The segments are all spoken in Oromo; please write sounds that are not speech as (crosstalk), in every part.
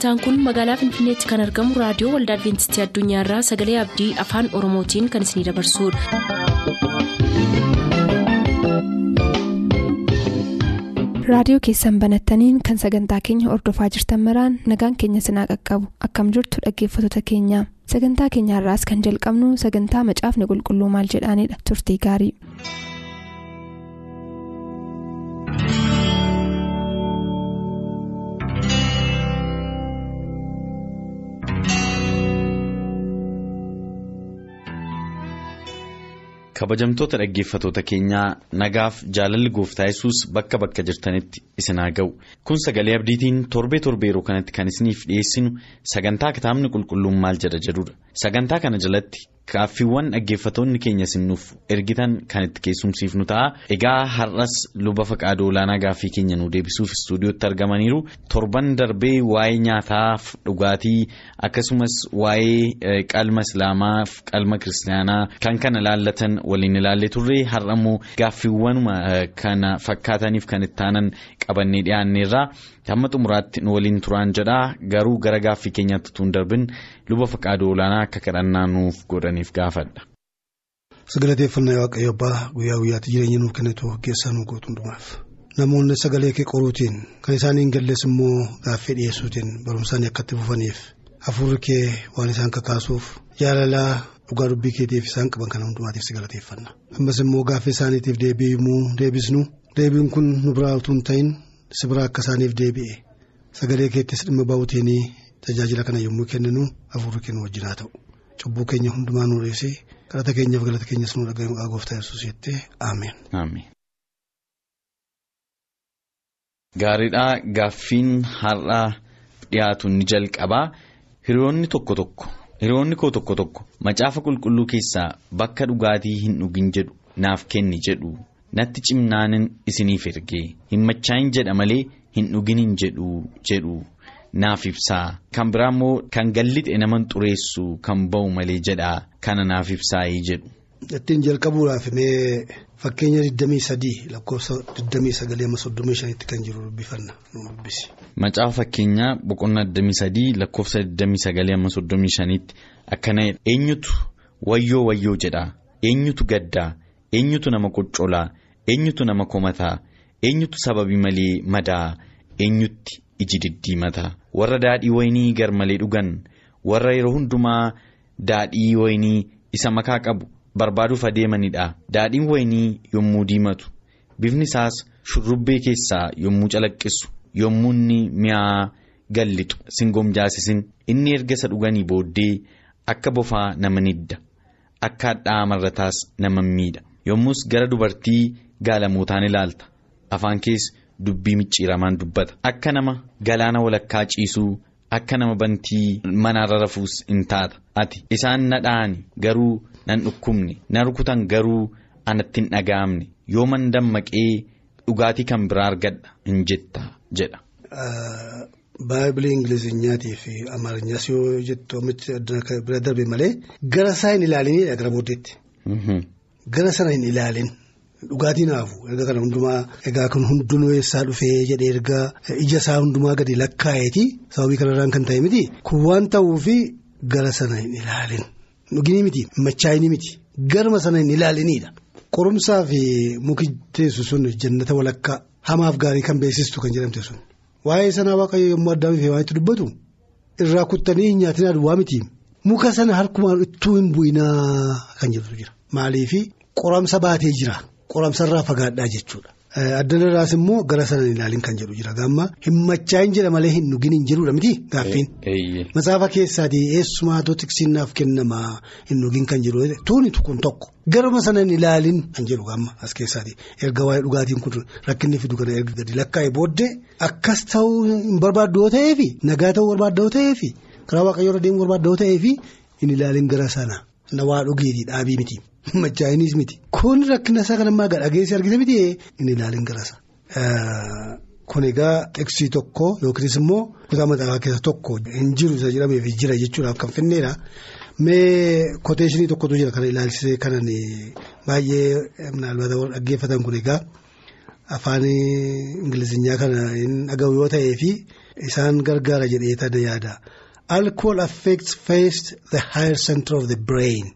sagantaan kun magaalaa finfinneetti kan argamu raadiyoo waldaa adventistii addunyaarraa sagalee abdii afaan oromootiin kan isinidabarsudha. raadiyoo keessan banattaniin kan sagantaa keenya ordofaa jirtan maraan nagaan keenya sinaa qaqqabu akkam jirtu dhaggeeffattoota keenya sagantaa keenyaarraas kan jalqabnu sagantaa macaafni qulqulluu maal jedhaanidha turtii gaarii. Kabajamtoota dhaggeeffatoota keenyaa nagaaf jaalalli gooftaa yesus bakka bakka jirtanitti isin haa ga'u kun sagalee abdiitiin torbee torbee yeroo kanatti kan isiniif dhiyeessinu sagantaa kitaabni qulqulluun maal jedha jedhudha. Sagantaa kana jalatti kaaffiiwwan dhaggeeffatoonni keenya sinnuuf ergitan kan itti keessumsiifnu ta'a. Egaa har'as luba faqaadoo olaanaa gaaffii keenya nu deebisuuf istuudiyootti argamaniiru. Torban darbee waa'ee nyaataaf dhugaatii akkasumas waa'ee qalma islaamaaf qalma kiristaanaa kan kana laallatan waliin ilaallee turre. Har'ammoo gaaffiiwwanuma kana fakkaataniif kan itti aanan qabannee dhiyaanneerra hamma xumuraatti nu waliin turaan jedhaa. Garuu gara gaaffii keenyaatti tuun darbin luba faqaadoo olaanaa akka kadhannaa nuuf godhaniif gaafadha. Sagalateeffannaa waaqayyo abbaa guyyaa guyyaatti jireenya nuuf kennitu keessaa nu gootu hundumaaf. Namoonni sagalee kee qoruutiin kan isaaniin gallees immoo gaaffii dhiyeessuutiin barumsaan akka itti fufaniif hafuurri kee waan isaan kakaasuuf jaalalaa dhugaa dubbii keetiif isaan qaban kana hundumaatiif si galateeffanna. Ammas immoo gaaffii isaaniitiif deebi'imuu deebisnu deebiin kun nu biraa utuu hin ta'in si biraa akka isaaniif deebi'e sagalee keettis dhimma ba'uutiin tajaajila kana yommuu kenninu hafuurri keenya wajjin haa ta'u cubbuu keenya hundumaa nu dhiisee kadhata keenyaaf galata keenyas nu dhaga'e maqaa gooftaa yesuus jettee aameen. Gaariidhaa gaaffiin har'aa dhiyaatu ni jalqabaa hiriyoonni tokko tokko hiriyoonni koo tokko tokko macaafa qulqulluu keessaa bakka dhugaatii hin dhugin jedhu naaf kenni jedhu natti cimnaanin isiniif ergee. Hin machaayin jedha malee hin dhuginin jedhu jedhu naaf ibsaa kan biraa immoo kan gallixe naman xureessu kan ba'u malee jedha. Kana naaf ibsaayii jedhu. Ittiin jalqabuudhaaf mee fakkeenya 23 lakkoofsa 29-35 kan jiru dubbifanna nu dubbisi. Macaafa fakkeenyaa boqonnaa 23 lakkoofsa 29-35 akkana eenyutu wayyoo wayyoo jedha? Eenyutu gaddaa? Eenyutu nama qoccolaa? Eenyutu nama komataa? Eenyutu sababii malee madaa? Eenyutti iji diddiimataa warra daadhii waynii gar malee dhugan warra yeroo hundumaa daadhii waynii isa makaa qabu. barbaaduuf adeemanidha daadhiin waynii yommuu diimatu bifni isaas shurrubbee keessaa yommuu calaqqisu yommuu inni mi'aa gallixu singomjaasisin inni erga isa dhuganii booddee akka bofaa nama nidda akka hadhaa marrataas nama miidha. Yommus gara dubartii gaalamootaan ilaalta. Afaan kees dubbii micciiramaan dubbata akka nama galaana walakkaa ciisuu akka nama bantii manaarra rafuus in taata ati isaan na dha'ani garuu. nan dhukkubne na rukutan garuu anatti hin dhaga'amne yoo man dammaqee dhugaatii kan biraa argadha hin jetta jedha. Baay'ee Ingilizinyaatii fi Amaariffaas yoo jettu bira darbe malee gara isaa hin ilaalinidha gara booddeetti. Gara sana hin ilaalin dhugaatii naafu erga kana hundumaa egaa kun hundinuu eessaa dhufee jedhee erga ija isaa hundumaa gadi lakkaa'eeti? Sababii kanarraan kan ta'e miti. Kun waan ta'uufi gara sana hin ilaalin. Dhuginii miti. Machaayinii miti. Garma sana hin ilaalinidha. Qorumsaa fi muki teessu sun jannata walakkaa hamaaf gaarii kan beeksistu kan jedhamte sun. Waa'ee sanaa waaqayyo yommuu addaan fi waan itti dubbatu irraa kuttanii hin nyaatinaa duwwaa miti muka sana harkumaan ittuu hin bu'inaa kan jedhutu jira. Maaliifi qoramsa baatee jira qoramsarraa fagaadhaa jechuudha. Addanarraas immoo gara sana hin ilaalin kan jedhu jira. Gaamma hin machaayin jedha malee hin dhugin hin jedhudha miti gaaffiin. Matsaafa keessaatii eessumaatoo tiksiinnaaf kennamaa hin dhugin kan jedhu tuuni kun tokko. Garuma sana hin ilaalin kan jedhu gaamma as keessaatii. Erga waa'ee dhugaatiin kun rakkinni fidu kana erga gadi lakkaa'e booddee akkas ta'uu hin barbaaddu yoo ta'eefi? Nagaa ta'uu barbaadda yoo ta'eefi? Karaa waaqayyoon adeemuu barbaadda yoo ta'eefi? Hin ilaalin gara sana na waa dhugeetii dhaabii miti. (laughs) Machaayinis miti kun rakkina isaa kan ammaa dhageessi argite miti hin ilaalin garasa. Kun egaa tekstii tokko yookiis immoo kutaa maxaafaa keessa tokko hin jiru isa jedhameef jira jechuudhaaf kan finneedha. Mee koteeshinii tokkotu jira kana ilaalchisee kanan baay'ee dhaggeeffatan kun egaa afaan ingilizinyaa kana hin dhagahu yoo ta'ee fi isaan gargaara jedhee yaada. Alcohol affects first the higher center of the brain.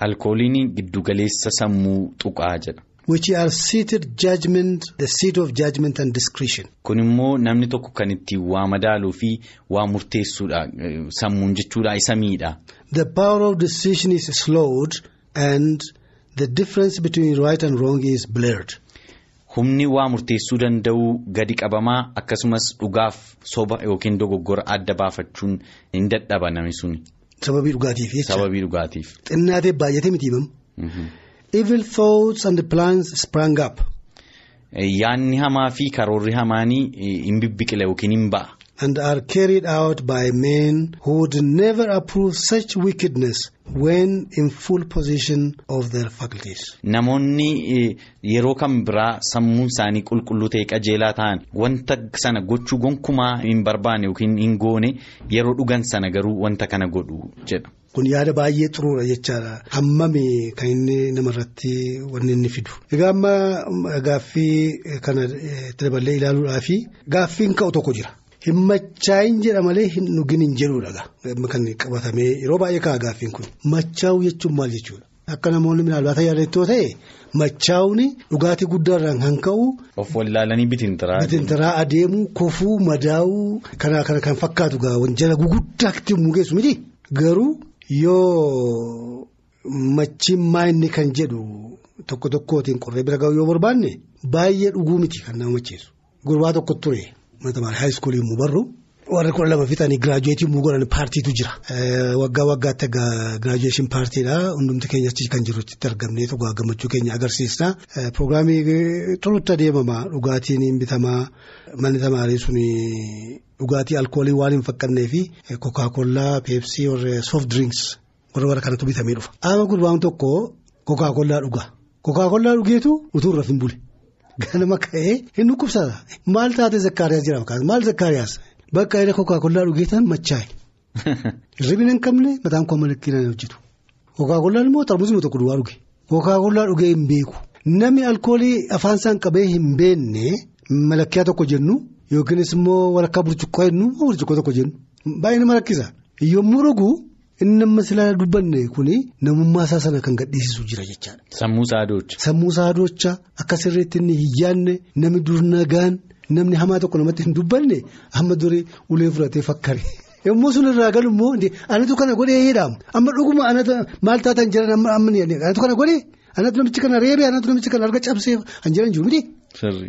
Alkooliin giddugaleessa sammuu tuqaa jedha. Which are seated judgment the seat of judgment and discretion. Kun immoo namni tokko kan ittiin waa madaaluu fi waa murteessuudha sammuun jechuudha isa miidha. The power of decision is slowed and the difference between right and wrong is blurred. Humni waa murteessuu danda'u gadi qabamaa akkasumas dhugaaf soba yookiin dogoggora adda baafachuun hin dadhaba namni suni. Sababii dhugaatiif jecha. Sababii dhugaatiif. Xinnaatee baay'atee miti himamu. Evil thoughts and plans sprang up. Yaanni hamaa fi karoorri hamaanii hin bibbiqile yookiin hin ba'a. And are carried out by men who would never approve such wickedness when in full possession of their faculties. Namoonni yeroo kam biraa sammuun isaanii qulqulluu ta'e qajeelaa ta'an wanta sana gochuu gonkumaa hin barbaanne yookiin hin goone yeroo dhugan sana garuu wanta kana godhu jedha. Kun yaada baay'ee xuruudha jechaadha. Hammami kan inni namarratti wanni inni fidu. Egaa amma gaaffii kana itti daballee ilaaluudhaafi gaaffiin ka'u tokko jira. Hin machaayin jedha malee hin dhugin hin jedhuudha. Kan qabatamee yeroo baay'ee ka'a gaaffiin kun. Machaa'uu jechuun maal jechuudha? Akka namoonni minaalbaata yaadattoo ta'e machaa'uun dhugaatii guddaarraan kan ka'u. Of wallaalanii bitintiraa. Bitintiraa adeemuu kofuu madaa'uu kana kan fakkaatu gaawwan jala guguddaatti mugeessu miti. Garuu yoo machiin maayinni kan jedhu tokko tokkootiin qorree bira ga'u yoo barbaanne baay'ee dhuguu miti kan nama macheessu. Gurbaa tokko ture. Haayiskuulii immoo barru warri kudha lama fixanii giraajuweetii immoo godhan paartiitu jira. Waggaa waggaatti giraajuweeshin paartiidha. Hundumti keenya achi kan jirutti argamnee tokko gammachuu keenya agarsiisna. Pirogiraamii tolutti adeemama dhugaatiin bitamaa manni tamaarii sun dhugaatii alkoolii waan hin fakkannee fi kookaa-kollaa peepsii warra soft drinks warra warra kanatu bitamee dhufa. Amma gurbaan tokko kookaa-kollaa dhuga. Kookaa-kollaa dhugeetu utuu irra hin bule. Ganama ka'ee hin dhukkubsata. Maal taate zakkaariyaas jedhama maal zakkaariyaas bakka inni kookaa-kollaa dhugeetan machaa'e. (laughs) Hirribni hin qabne mataan koo malakkiin hojjetu. Kookaa-kollaan immoo xarmuusuma tokko duwwaa dhuge. Kookaa-kollaa dhugee hin beeku. Namni alkoolii afaan isaan qabee hin beekne malakkiyaa tokko jennu yookiinis immoo walakkaa burcuqqoo jennu burcuqqoo tokko jennu baay'ee nama rakkisa. Yommuu dhugu inni amma silaa dubbanne kuni namummaa isaa sana kan gadhiisisu jira jechaadha. Sammuu saadocha. Sammuu saadocha akka sirriitti inni hin yaadne namni dur nagaan namni hamaa tokko namatti hin dubbanne amma durii ulee fudhatee fakkare. Yommuu sun irraa galu immoo anatu kana godhee jedhamu amma dhuguma maal taatan jiran amma anatu kana godhee anatu namichi kana reebee anatu namichi kana arga cabsee kan jiran jiru miti.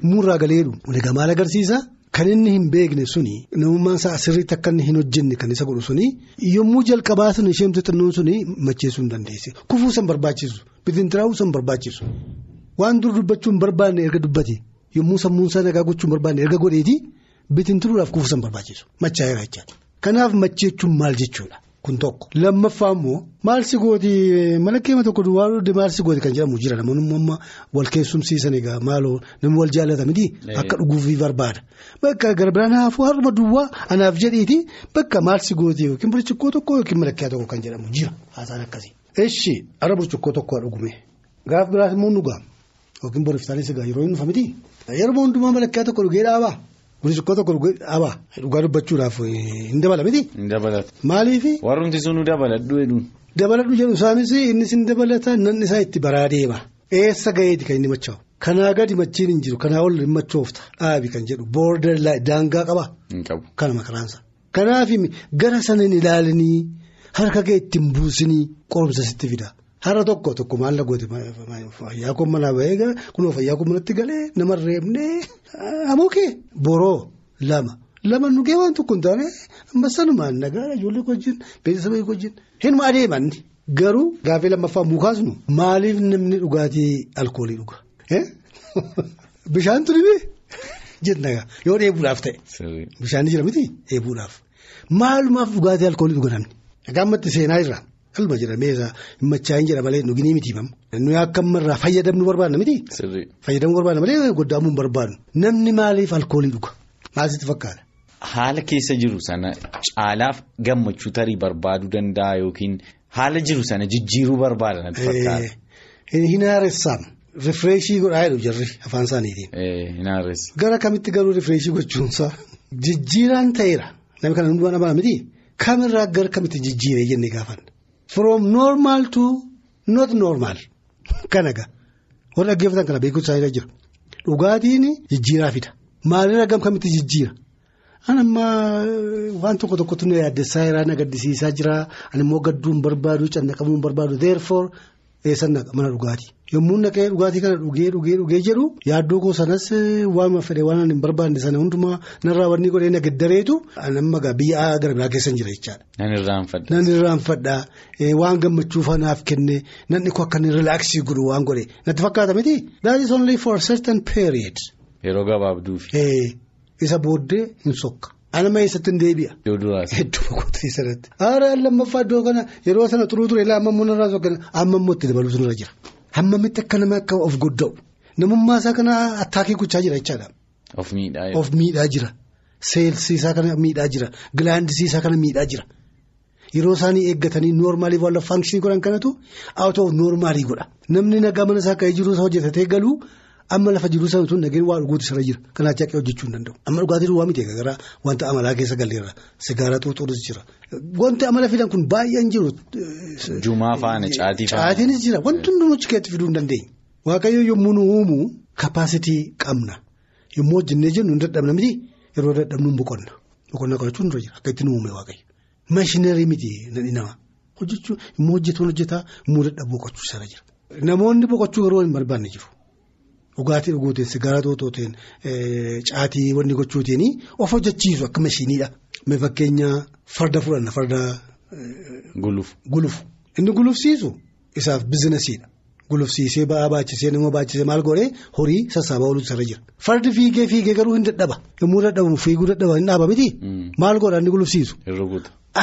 Muurraa galeeru. Egaa maal agarsiisa? Kan inni hin beekne suni namummaan isaa sirriitti akka inni hin hojjenne kan isa godhu suni yommuu jalqabaa sun isheentu xinnoon suni macheessuu hin dandeesse. Kufuu san barbaachisu. Bitintiraa'uu san barbaachisu. Waan dur dubbachuu hin barbaanne erga dubbate yommuu sammuun isaa nagaa gochuu hin barbaanne erga godheeti bitintiruudhaaf kufuu san barbaachisu. Machaa'eera jechaadha. Kanaaf macheechuun maal jechuudha? Kun tokko. Lammaffaa immoo maal si gooti malakkeema tokko duwwaa maal si gooti kan jedhamu jira namoonni amma wal keessumsiisan egaa maaloo namni wal jaallata miti akka dhuguufii barbaada. Bakka gara biraan haafuu harma duwwaa anaaf jedhiiti bakka maal si gooti yookiin burcuqqoo tokko yookiin malakkeeyaa tokko kan jedhamu jira haasaan akkasii. Eshi har'a burcuqqoo tokko dhugume gaaf biraas immoo dhugaa yookiin boriftaanis egaa yeroo hin dhufa miti yeroo hundumaa malakkeeyaa tokko dhugee dhaabaa. Burcuqqoo tokko dhugee dhugaa dubbachuudhaaf hin dabala miti. Hin dabalata. Maaliifi. Warrumti sun dabaladhu jedhu. Dabaladhu jedhu isaanis innis hin dabalata nanni isaa itti baraa deema. Eessa gaheeti kan inni machaa'u. Kanaa gadi machiin hin jiru kanaa ol hin machoofta dhaabi kan jedhu boorder daangaa qaba. Hin qabu. Kana makaraansa. Kanaaf gara sana hin ilaalanii harka kee ittiin buusinii qorumsa sitti fida. Har'a tokko tokko maal goote fayyaa koo manaa bahee kunoo fayyaa koo manatti galee? Nama reebnee? Amuukee boroo lama. Lama nugee waan tokko hin taane amma sanumaan nagaa ijoollee wajjin beeksisa wajjin hin adeeman garuu gaafii lammaffaa mukaasnu maaliif namni dhugaatii alkoolii dhuga? (laughs) Bishaan turime (laughs) jenna yoo dheebuudhaaf ta'e. Bishaan jira miti dheebuudhaaf maalumaaf dhugaatii alkoolii dhuga namni? Gaammatti seenaa irraa. Qalma jedhamee isaa machaa'in jedha malee nuginii miti himamu. Nuyi akka ammarraa fayyadamnu barbaadna miti. Fayyadamuu barbaadna malee goddaamuu hin barbaadnu. Namni maaliif alkoolii dhuga? Maal sitti fakkaata? Haala keessa jiru sana caalaaf gammachuu tarii barbaaduu danda'a yookiin haala jiru sana jijjiiruu barbaada natti fakkaata. Hin haaressaam rifreeshii godhaa jedhu jarri afaan isaaniitiin. Gara kamitti garuu rifreeshii gochuunsaa jijjiiraan ta'eera namni kana hundumaa nama miti kamirraa gara kamitti jijjiiree jennee gaafanna. From normal to not normal. (laughs) Kana gaa warra dhaggeeffatan kana beekuun isaa jira dhugaatiin jijjiiraa fida. Maalirraa gam kamitti jijjiira. An ammaa waan tokko tokkotu na yaaddessaa jira na gaddisiisaa jira. Ani immoo gadduun barbaadu cannaqamuun barbaadu. Therefore eessan naqa mana dhugaatii yommuu naqee dhugaatii kana dhugee dhugee dhugee jedhu yaaddoo koo sanas waan fedhe waan hin barbaanne sana hundumaa narraa wanni godhee na gaddareetu amma biyya gara biraa keessan jira jechaadha. Nan irraanfadha. Nan irraanfadha waan gammachuu fanaaf kenne nanni koo akka inni rilaaksii godhu waan godhe natti fakkaata miti that is only for certain period. Yeroo gabaabduufi. Isa booddee hin sokka. Anama eessatti hin deebi'a. Hedduu boqotaa isarratti. Haala lammaffaa iddoo kana yeroo sana xuruu ture ilaa amma immoo narraa sokkana amma immoo itti dabaluutu nirra jira. Hammamitti akka nama akka of godda'u namummaa isaa kana attaakii gochaa jira jechaadha. Of miidhaa jira. Seelsii isaa kana miidhaa jira. Gilaandisii isaa kana miidhaa jira. Yeroo isaanii eeggatanii noormaalii walla faankishinii godhan kanatu out of noormaalii godha. Namni nagaa mana isaa akka jiru hojjetatee galuu. Amma lafa jiru sana tun nageen waa dhuguutu sirra jira. Kanaa chaqqee hojjechuu hin danda'u. Amma dhugaatii duwwaa miti gara wanta amalaa keessa galleerra. Sigaaraa xuuxuunis jira. Wanti amala fidan kun baay'een jiru. Jumaa faana caatii faana. Caatiinis jira. Wanti hundumuu cikeetti fiduu hin dandeenye. Waaqayyo yommuu nu uumu kapaasitii qabna. Yommuu hojjennee jennu hin dadhabna miti yeroo dadhabnu hin boqonna. Boqonnaa qabachuun dura jira. Akka itti nu uume waaqayyo. Maashinarii miti namni nama. Hojjechuu immoo hojjetuun hojjetaa immoo dadhabuu boqochuu sana jira. Namoonni boqochuu garuu hin barbaanne jiru. Dhugaatii dhuguutiin sigaaraa xuuxuutiin caatii wanni gochuutiin of hojjechiisu akka mashiiniidha. Mee fakkeenya farda fudhanna farda. Gulufu. Gulufu inni gulufsiisu isaaf bizinesiidha. Gulufsiisee ba'aa baachisee nama baachisee maal godhee horii sassaabaa ooluutu irra jira. Fardi fiigee fiigee garuu hin dadhaba. Yommuu dadhabu fiiguu dadhaba hin dhaaba miti. Maal godhaa inni gulufsiisu.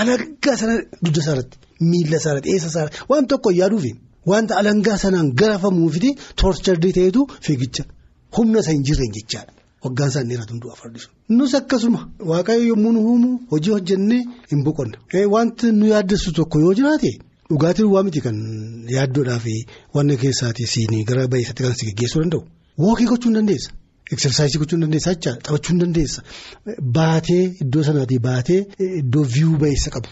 Alaggaa sana dugda isaarratti miila isaarratti eessa isaarratti waan tokko yaaduufi. Wanta alangaa sanaan garafamuufiti toorchardii ta'etu fiigicha humna isa hin jirreen jechaadha. Waggaan isaan dheeratu hunduu afardisu. Nus akkasuma waaqayyo yommuu nu uumu hojii hojjennee hin boqonna. Wanti nu yaaddessu tokko yoo jiraate dhugaatiin waa miti kan yaaddoodhaa fi wanna keessaati siinii gara baay'isatti kan si geggeessuu danda'u. Wookii gochuu hin dandeessa. Eksersaayisii gochuu hin dandeessa jechaadha. Taphachuu hin dandeessa. Baatee iddoo sanaatii baatee iddoo viyuu baay'isa qabu.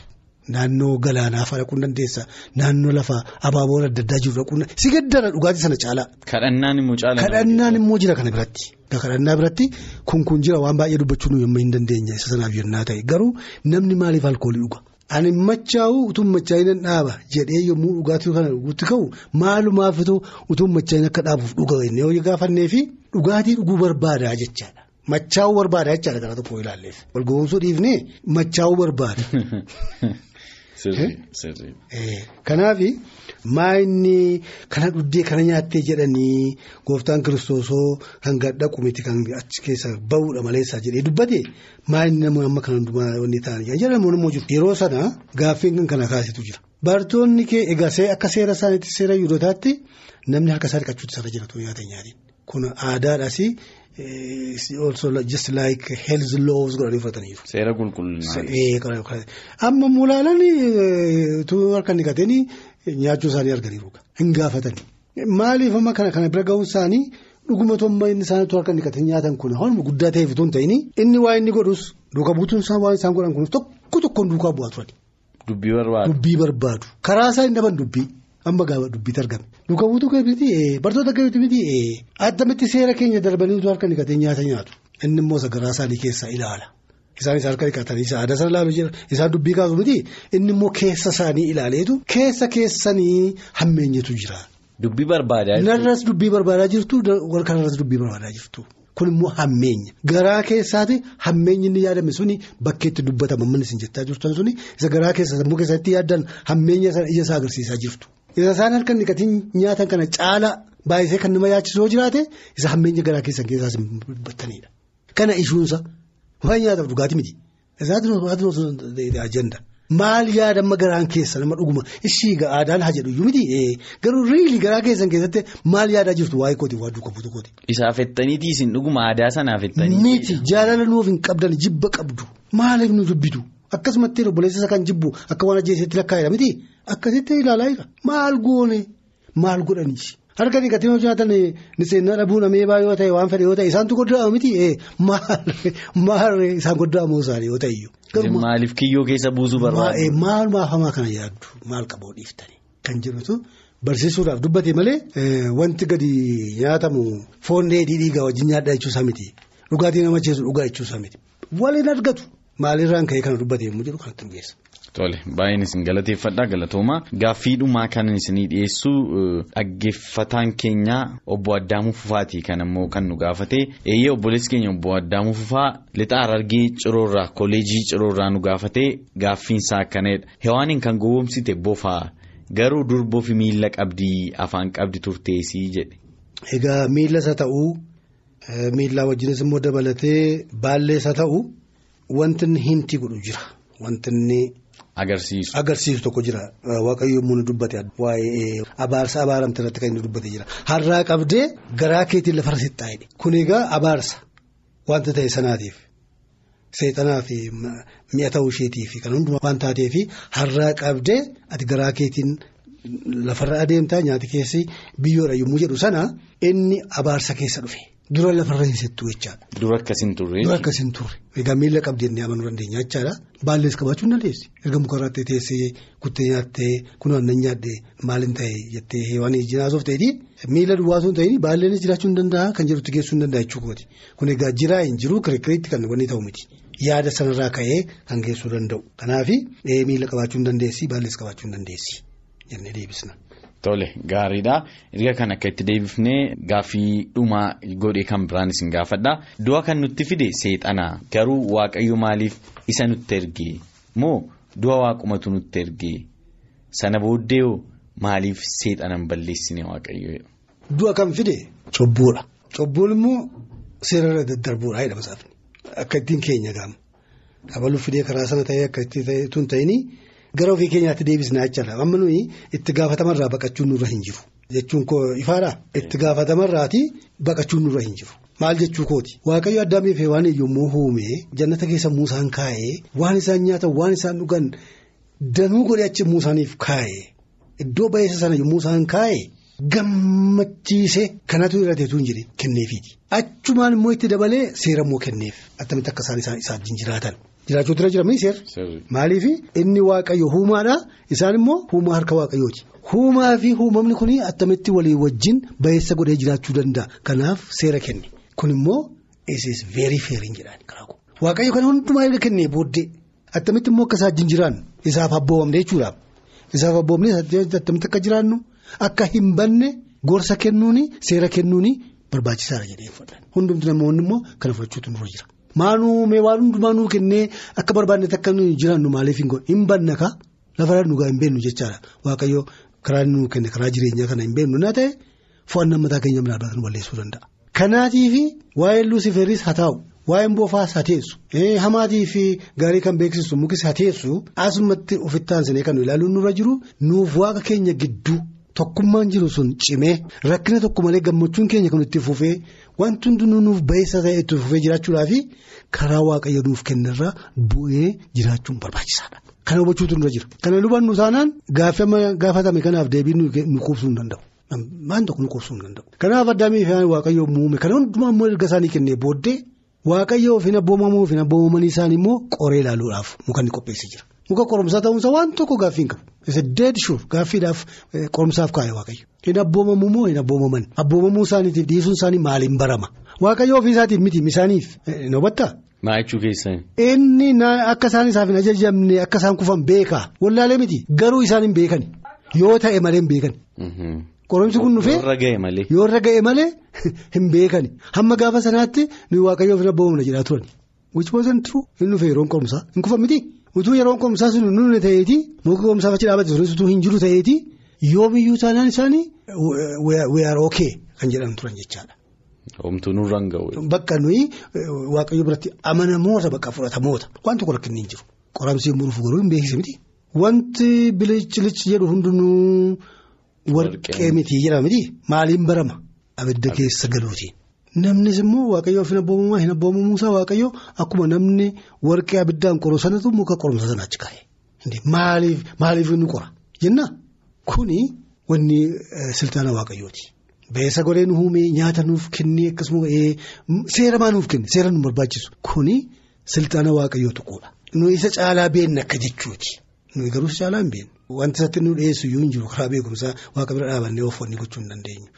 Naannoo galaanaa fa'a dhaquu dandeessa. Naannoo lafa abaaboon adda addaa jiru dhaquu si gaddara dhugaatii sana caalaa. Kadhannaan immoo caalaa. Kadhannaan immoo jira kana biratti. Kadhannaa biratti kun kun jira waan baay'ee dubbachuu nu hin dandeenye isa sanaaf yennaa ta'e garuu namni maaliif alkoolii dhuga. Ani machaa'uu utuu machaa'ina dhaaba jedhee yommuu dhugaatii kana dhuguutti ka'u maalumaafituu utuu machaa'ina akka dhaabuuf dhuga yoo gaafannee fi dhugaatii dhuguu barbaadaa jechaadha. Machaa'uu barbaada jechaadha gara tokko ilaalleef. Walgoomsuu dhiifnee machaa'uu barbaada. (laughs) Kanaaf maayinni kana dhuddee kana nyaattee jedhanii gooftaan kiristoosoo kan dhaqu miti kan achi keessa bahuudha maleessaa jedhee dubbate maayinni nama amma kan hundumaa wanni ta'anii jedhamu immoo jiru. Yeroo sana gaaffiin kan kana kaasitu jira. Barattoonni kee egaa akka seera isaaniitti seera yuudotaatti namni harka isaa dhiqachuutti sarara jira nyaata nyaatiin. Kun aadaadhaas. also just like health laws godhanii fudhataniiru. Seera qulqullinaati. Amma mul'alan tu harka dhiqatanii nyaachuu isaanii arganiiru. Hin gaafatani. Maaliif amma kana kana bira ga'uun isaanii dhuguma tomma inni isaaniitu harka dhiqatanii nyaatan kun haaluma guddaa ta'eef otoo hin ta'in inni waa inni godhus duuka buutuun isaa waan isaan godhan kunis tokko tokkoon duukaa bu'aa turani. Dubbii barbaadu. Dubbii barbaadu. Karaa isaa hin dhaban dubbii. Amma gaafa dubbiitti argame. Duuka buutuu keebiiti bartoota keebiiti miti addamitti seera keenya darbanii harka dhiqatee nyaata nyaatu. Inni immoo sagaraa isaanii keessaa ilaala. Isaanis harka dhiqatanii aadaa sana ilaalu jira. Isaan dubbii kaasu miti inni immoo keessa isaanii ilaaleetu keessa keessanii hammeenyatu jira. Dubbii barbaadaa jirtu. Narras dubbii barbaadaa jirtu wal kanarras dubbii barbaadaa jirtu. Kun immoo hammeenya. Garaa keessaati hammeenyi inni yaadame suni bakkeetti dubbatama manni isin jettaa jirtan suni isa garaa keessa sammuu keessatti yaaddan hammeenya ija isaa agarsiisaa jirtu. Isa isaan harka dhiqatiin nyaatan kana caala baay'isee kan nama yaachisoo jiraate isa hammeenya garaa keessan keessaas dubbatanidha. Kana ishuunsa waan nyaataaf dhugaatii miti. Maal yaada amma garaan keessa nama dhuguma ishii aadaan haa jedhu miti garuu riili garaa keessan keessatti maal yaadaa jirtu waa'ee kooti waa duuka buutu kooti. Isaaf ettaniiti isin dhuguma aadaa sanaaf ettanii. Miti jaalala nuuf hin qabdan jibba qabdu maaliif nu jibbitu akkasumatti obboleessa kan jibbu akka waan ajjeesetti lakkaa'edha miti akkasitti ilaalaa jira maal goone? Maal godhaniis Harka dhiqatanii yoo nyaatan ni seennaa dhabuu namee baay'ee yoo ta'e waan fedhe yoo ta'e isaantu goddaa'u miti maal isaan goddaa'amoo isaanii yoo ta'e. Maaliif kiyyoo keessa buusuu barbaadu? Maal maafamaa kana yaaddu? Maal qaboo dhiiftanii kan jirutu barsiisuudhaaf dubbate malee wanti gadi nyaatamu foon dheedhii dhiigaa wajjin nyaadhaa jechuusaa miti dhugaatii nama cheessu dhugaa jechuusaa miti waliin argatu? Maalirraan ka'ee kana dubbate yommuu jedhu kanatti dhugeessa. Tole baay'een isin galateeffadha galatooma gaaffiidhumaa kan isinii dhiyeessu dhaggeeffataan keenya obbo Addaamuu Fufaatii kan ammoo kan nu gaafate eeyyee obboleessi keenya obbo Addaamuu Fufaa lixa Harargee Ciroorraa kolleejii Ciroorraa nu gaafate gaaffiinsaa akkanadha hewaaniin kan gowwoomsite bofaa garuu durboo fi miila qabdii afaan qabdi turteessii jedhe. Egaa miilas haa ta'uu miilaa wajjinis immoo dabalatee baallees haa ta'uu wanti inni hintii godhu jira wanti. Agarsiisu. Agarsiisu tokko jira waaqayyo yommuu nu dubbate waa'ee abaarsa abaaramte irratti kan inni dubbate jira har'aa qabdee garaa keetiin lafarra sixxaa'edha kun egaa abaarsa wanta ta'e sanaatiif seexanaa fi mi'a ta'uu isheetiif kan hundumaa waan taateef har'aa qabdee ati garaa keetiin lafarra adeemtaa nyaati keessi biyyoodha yommuu jedhu sana inni abaarsa keessa dhufe. Dura lafarra hin settu jechaadha. Dura akkas hin turre. Dura akkas hin turre. Egaa miila qabdee amanuu dandeenya jechaadha. Baallees qabaachuu hin dandeessi. Erga mukarratti teessee kuttee nyaattee kun aannan nyaadhee maaliin ta'e jettee heewwan jinaasuuf ta'eeti miila duwwaasuu hin ta'in baalleenis jiraachuu hin danda'a kan jedhutti geessuu hin danda'a jechuudha. Kun egaa jiraa hin jiru kirikiriitti kan wanni ta'u miti. Yaada sanarraa ka'ee kan geessuu danda'u. Kanaaf miila qabaachuu hin dandeessi baallees qabaachuu hin dandeessi. Tole gaariidha. Erga kan akka itti deebifnee gaaffii dhumaa godhee kan biraan isin gaafadha. Du'a kan nutti fide seexana garuu waaqayyo maaliif isa nutti ergee moo du'a waaqumatu nutti ergee sana booddee maaliif seexanan balleessine waaqayyo. Du'a kan fide cobbuudha. Cobbuun immoo seerarra daddarbuudha jedhama saafni. Akka ittiin keenya gaama. Abaluuf fidee karaa sana ta'ee akka itti tun ta'ini. Gara ofii keenyaatti deebisnaa jechaadha. Amma nuyi itti gaafatamarraa baqachuun nurra hin jiru. Jechuun koo ifaadhaa? Itti gaafatamarraati baqachuun nurra hin jiru. Maal jechuu kooti? Waaqayyo addaamiif waan yommuu uumee jannata keessa muusaan kaa'ee waan isaan nyaatan waan isaan dhugan danuu godhe achi muusaaniif kaa'ee iddoo baay'isa sana yommuu isaan kaa'ee gammachiisee kanatu irra teetuu hin jiru kenneefiiti. Achumaan immoo itti dabalee seera immoo kenneef attamitti akka isaan isaan jiraatan. Jiraachuutu irra jiramanii seerri. Maaliif inni waaqayyo huumaadha isaan immoo huumaa harka waaqayyooti. Huumaa fi uumamni kun attamitti walii wajjin bayeessa godhee jiraachuu danda'a. Kanaaf seera kenne. Kun immoo is very fair hin jedhaan karaa Waaqayyo kana hundumaa erga kennee booddee attamitti immoo akka isaa wajjin jiraannu isaaf abboomamne jechuudha. Isaaf abboomne attamitti akka jiraannu akka hin banne gorsa kennuuni seera kennuuni barbaachisaadha jedhee. Hundumti namoonni immoo kana fudhachuutu nurra jira. Maanuu mee waan hundumaa nuu kennee akka barbaadnetti akka nuyi jiraannu maaliif hin godhu hin banna ka lafarraa dhugaa hin beennu jechaadha waaqayyo karaa nuu kenne karaa jireenyaa kana hin beennu naa ta'e fo'annaa mataa keenya minaa nu balleessuu danda'a. Kanaatiifi waa'ee luusifeeris haa taa'u waa'een boofaas haa teessu hamaatii fi gaarii kan beeksisu mukis haa teessu asumatti ofitti aansinee kan ilaaluun nurra jiru nuuf waaqa keenya gidduu. Tokkummaan jiru sun cimee rakkina tokko malee gammachuun keenya kan itti fufee wanti hundinuu nuuf bayeessa ta'e itti fufee jiraachuudhaa fi karaa waaqayyo nuuf kennarraa bu'ee jiraachuun barbaachisaadha. Kana hubachuutu nurra jira. Kana hubannu taanaan gaafatame kanaaf deebii nu quubsuu hin danda'u. Waan tokko nu quubsuu hin danda'u. Kanaaf addaamii fi waaqayyo muume kana hundumaa immoo erga isaanii kennee booddee waaqayyo ofiin abboomamuu ofiin abboomamanii isaanii immoo qoree ilaaluudhaaf muka inni qopheessee jira. Muka qorumsaa ta'uunsa waan tokko gaaffii hin qabu. Isa deed shuur gaaffiidhaaf qorumsaaf kaa'e waaqayyo. Hin abboomamu moo hin abboomaman abboomamuu isaaniitiif dhiisuun isaanii maaliin barama waaqayyo ofii isaatiif miti isaaniif hin hubattaa. Maa jechuu keessan. Inni akka isaan isaaf hin ajajamne akka isaan kufan beekaa wallaalee miti garuu isaan hin beekan yoo ta'e malee hin beekan. Qorumsi kun dhufee Yoo irra ga'e malee. (laughs) hin beekan hamma gaafa sanaatti nuyi waaqayyoof hin abboomamne jedhaa turan. Wasn't true hin dhufe yeroon qorumsaa hin kufan miti. Utuu yeroon qorumsaa sun nuuni ta'eeti muka qorumsaaf achi dhaabate sunis utuu hin jiru ta'eeti yoo biyyuu taanaan isaanii we are okay kan jedhan turan jechaadha. Homtuu nurra hin ga'u. Bakka nuyi waaqayyo biratti amanamoota bakka fudhatamoota waan tokko rakkinni hin jiru qoramsi muruuf garuu hin beeksise miti. Wanti bilichilichi jedhu hundinuu warqee miti jedhama miti maaliin barama abidda keessa galuutiin. Namnis immoo waaqayyoof hin abboomamaa hin abboomamuusaa waaqayyoo akkuma namni warqee abiddaan qoru sanatu muka qorumsa sana achi kaa'e. Maaliif maaliif nu qora jenna kuni wanni siltaana waaqayyooti. beessa godhee nu uume nyaata nuuf kennee akkasuma seera maa nuuf kenne seera nu barbaachisu kuni silxaana waaqayyoo tuquudha. Nu isa caalaa beenna akka jechuuti. Nuyi garuu isa caalaa hin beennu. Wanti isatti nu dhiyeessu iyyuu hin jiru karaa beekumsaa waaqa bira dhaabannee ooffanni gochuu hin dandeenyu.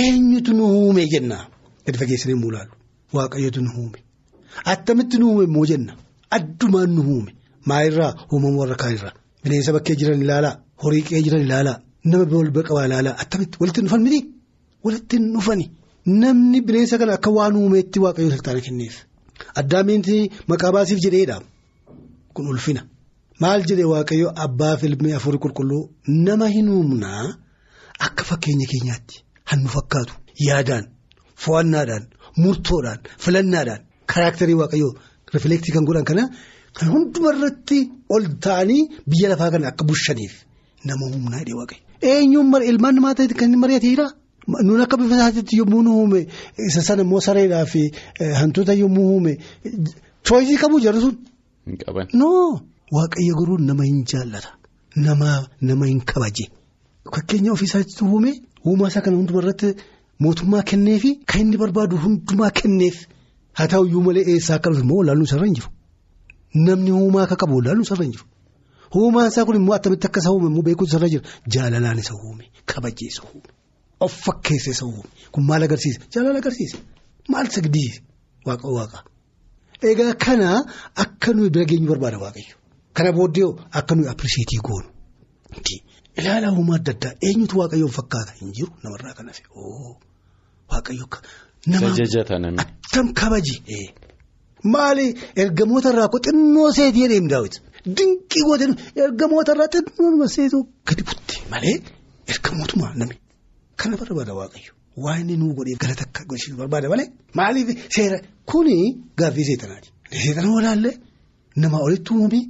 Eenyutu nu uume jenna gadi fageessinee immoo ilaallu waaqayyootu nu uume. Attamitti nu uume immoo jenna? Addumaan nu uume maalirraa uumama warra kaanirraa bineensa bakkee jiran ilaalaa? Horii qe'ee jiran ilaalaa? Nama wal bira qabaa ilaalaa? Attamitti walitti dhufan miti? Walitti dhufani. Namni bineensa kana akka waan uumeetti waaqayyoo silxaana kenneef. Addaamiinti maqaa baasiif jedheedha. Kun ulfina. Maal jedhee waaqayyo? Abbaa filmii afurii qulqulluu nama hin uumnaa akka fakkeenya keenyaatti hannu fakkaatu. Yaadaan fo'annaadhaan murtoodhaan filannaadhaan karaaktarii waaqayyoo rifleektii kan godhan kana kan hundumarratti ol ta'anii biyya lafaa kana akka bushaniif nama uumnaa jedhee waaqayyo. Eenyuun ilmaan namaa ta'etti kan mari'ateera. Nuun akka bifa isaatiitti yommuu nu uume isa sana immoo sareedhaa fi hantuuta yommuu uume chooyisii qabu jarri sun. Hin qaban. Noo waaqayyo garuu nama hin jaallata nama hin kabaje fakkeenya ofii isaatti uume uumaa isaa kana hundumarratti mootummaa kenneefi kan inni barbaadu hundumaa kenneef. Haa ta'uyyuu malee eessaa akka dhufe immoo olaaluun isarra hin jiru? Namni uumaa akka qabu olaaluun isarra hin jiru. Uumaan isaa kun immoo attamitti akka isa uume immoo beekuun isarra jira? Jaalalaan isa uume kabajee isa uume. Of fakkeessa isa uume kun maal agarsiisa? Jaalala agarsiisa. Maal sagdiise waaqa waaqa. Egaa kana akka nuyi bira geenyu barbaada waaqayyo. Kana booddee akka nuyi appiriisheetii goonu. Ilaala uumaa adda addaa. Eenyutu waaqayyoon fakkaata? Hin jiru. Namarraa kan hafe waaqayyo nama attam kabaji. Maali ergamoota irraa xinnoo seetii jedhee daawwiti dinqii goote ergamoota irraa xinnoo seetuu gadi butte malee ergamootumaa namni. Kana barbaada waaqayyo. Waan inni nuu godheef galata akka gochuuf barbaada malee maaliif seera? Kuni gaaffii seexanaati. Seexana walaallee nama olitti uumame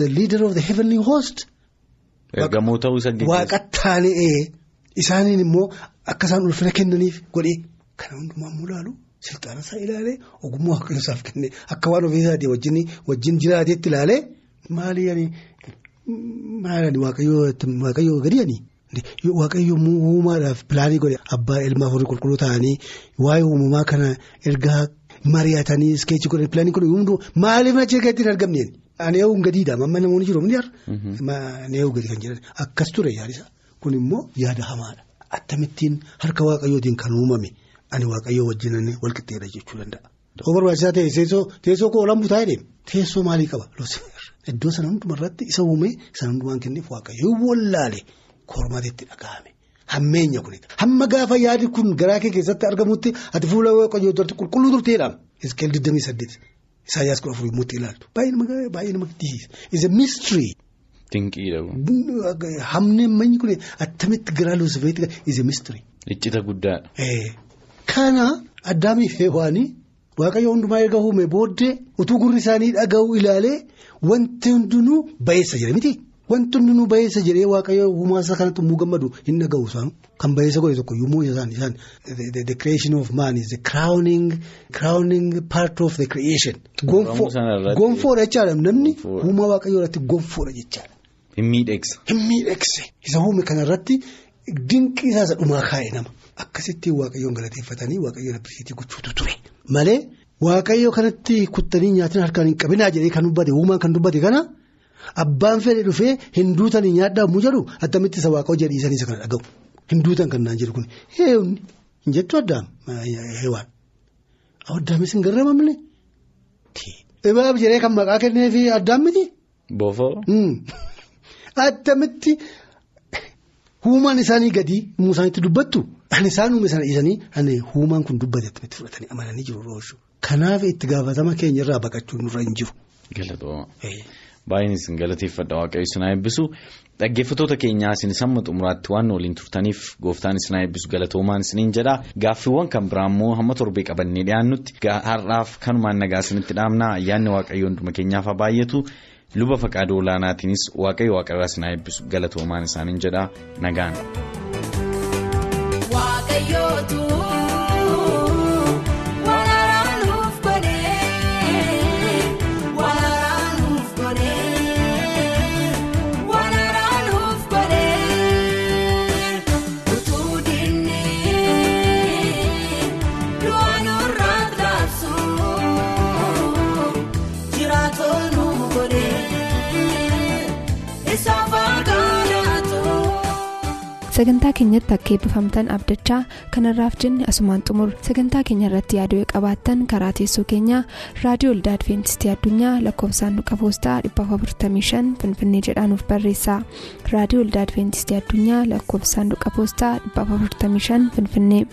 the leader of the heavenly host. Ergamoota isa gaggeessu. Waaqa taanee isaaniin immoo akka isaan ulfina kennaniif godhee kana hundumaa immoo ilaalu. Silxaana isaa ilaalee ogummaa waaqayyo isaaf kennee akka waan ofii isaatii wajjin wajjin jiraateetti ilaalee maali yaani. Maali waaqayyoo gadi ani? Waaqayyo uumaadhaaf pilaanii godhe abbaa ilmaa horii qulqulluu ta'anii waa'ee uumamaa kana ergaa mari'atanii iskeechi godhe pilaanii godhe hunduu maaliif na cheekeetti hin argamneen? Ani eeguun gadiidha? Amma namoonni jiru ni har'a ani eeguun gadi kan jedhan. Akkas ture yaadisa kun immoo yaada hamaadha akkamittiin harka waaqayyootiin kan uumame ani waaqayyoo wajjin walqixxeedha jechuu danda'a. Yoo barbaachisaa ta'e teessoo koo olan butaa jedhee teessoo maalii qaba? Iddoo sana hundumarratti isa uume sana hundumaan kenneef waaqayyo wallaale kormaatiitti dhaga'ame. Hammeenya kuni hamma gaafa yaadi kun garaa kee keessatti argamutti ati fuula waaqayyoo duratti qulqulluu turteedha iskeel 28 isaayyaas kudha afurii immoo ilaaltu. Baay'ee nama gaddisiisa is Dinqiidha. Hammeemmanyi kun attamitti garaa luusifeetti is a mystery. Iccita guddaadha. Kana addaamiif heewaanii. Waaqayyo hundumaa erga uume booddee utuu gurri isaanii dhaga'u ilaalee wanti hundinuu bayeessa jedhe miti. Wanti hundinuu bayeessa jedhee waaqayyo uumaa isaa kanatti immoo gammadu hin dhaga'u isaan kan bayeessa godhe tokko yommuu isaan isaan the creation of man is the crowning crowning part of the creation. Gonfoodha jechaadha namni uumaa waaqayyoo irratti gonfoodha jechaadha. Hin miidhagsa. Hin miidhagse isa uume kanarratti dinqii isaa dhumaa kaa'e nama. Akkasitti waaqayyoon galateeffatanii waaqayyoon appiriitii gochuutu ture. Malee waaqayyo kanatti kuttanii nyaatiin harkaan hin qabinaa jedhee kan dubbate uumaan kan dubbate kana abbaan fedhe dhufee hinduutanii nyaadhaa mu jedhu attamitti isa waaqoo jedhiisanii isa kana dhaga'u. Hinduutan kan naan jedhu kun heewni hin jettu addaam heewaan. Addaamis hin garramamne. Ibaab jedhee kan maqaa kenneefi addaan miti. Boofoo. Attamitti. Huumaan isaanii gadi isaanitti dubbattu ani isaan uume sana dhiisanii ani huumaan kun dubbatetti itti fudhatanii amananii jiru rooshu. Kanaaf itti gaafatama keenya irraa baqachuun nurra hin jiru. Isin galateeffadha waaqayyo isin haa eebbisu. Dhaggeeffattoota keenyaa isin samma xumuraatti waan waliin turtaniif gooftaan isin haa eebbisu galatoomaan isiniin jedha. Gaaffiiwwan kan biraa immoo hamma torbee qabannee dhiyaannutti har'aaf kanumaan nagaa isinitti dhaamna ayyaanni waaqayyo hunduma keenyaaf haa baay'atu. Luba faqaaduu olaanaatiinis waaqayyo waaqarraa isin haa eebbisu galatoomaan isaaniin jedha nagaan. sagantaa keenyatti akka eebbifamtan abdachaa kanarraaf jenne asumaan xumur sagantaa keenya irratti yaaduu qabaattan karaa teessoo keenyaa raadiyoo olda adventistii addunyaa lakkoofsaan duqa poostaa 455 finfinnee jedhaanuf barreessa raadiyoo olda adventistii addunyaa lakkoofsaan duqa poostaa 455 finfinnee.